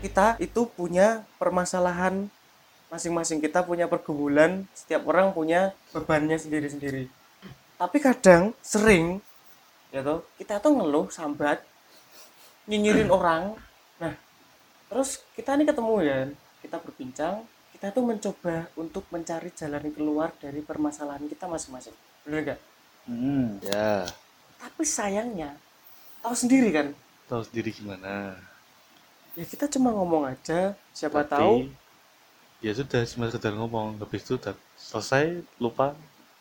kita itu punya permasalahan masing-masing. Kita punya pergumulan setiap orang punya bebannya sendiri-sendiri. Tapi kadang sering ya toh kita tuh ngeluh sambat nyinyirin orang. Nah terus kita nih ketemu ya kita berbincang kita tuh mencoba untuk mencari jalan keluar dari permasalahan kita masing-masing. Bener gak? Hmm. ya. Tapi sayangnya tahu sendiri kan? Tahu sendiri gimana ya kita cuma ngomong aja siapa Tapi, tahu. ya sudah cuma sekedar ngomong habis itu selesai lupa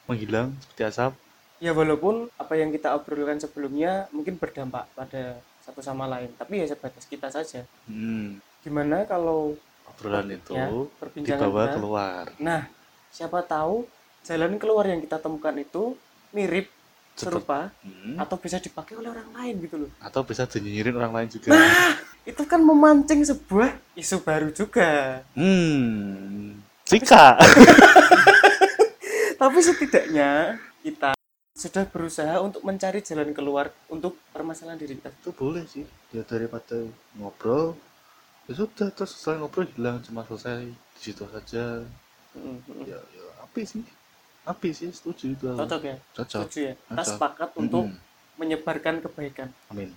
menghilang seperti asap. Ya walaupun apa yang kita obrolkan sebelumnya mungkin berdampak pada satu sama lain tapi ya sebatas kita saja. Hmm. gimana kalau obrolan itu Ya, dibawa kita. keluar. Nah siapa tahu jalan keluar yang kita temukan itu mirip serupa Hmm. atau bisa dipakai oleh orang lain gitu loh. Atau bisa dinyinyirin orang lain juga itu kan memancing sebuah isu baru juga. Hmm Cika. tapi setidaknya kita sudah berusaha untuk mencari jalan keluar untuk permasalahan diri kita. Itu boleh sih. Ya daripada ngobrol ya sudah terus setelah ngobrol hilang cuma selesai di situ saja. Mm, mm. ya ya api sih. Api sih setuju itu. Cocok ya? Cocok. Setuju ya? Kita sepakat untuk Mm-mm. menyebarkan kebaikan. Amin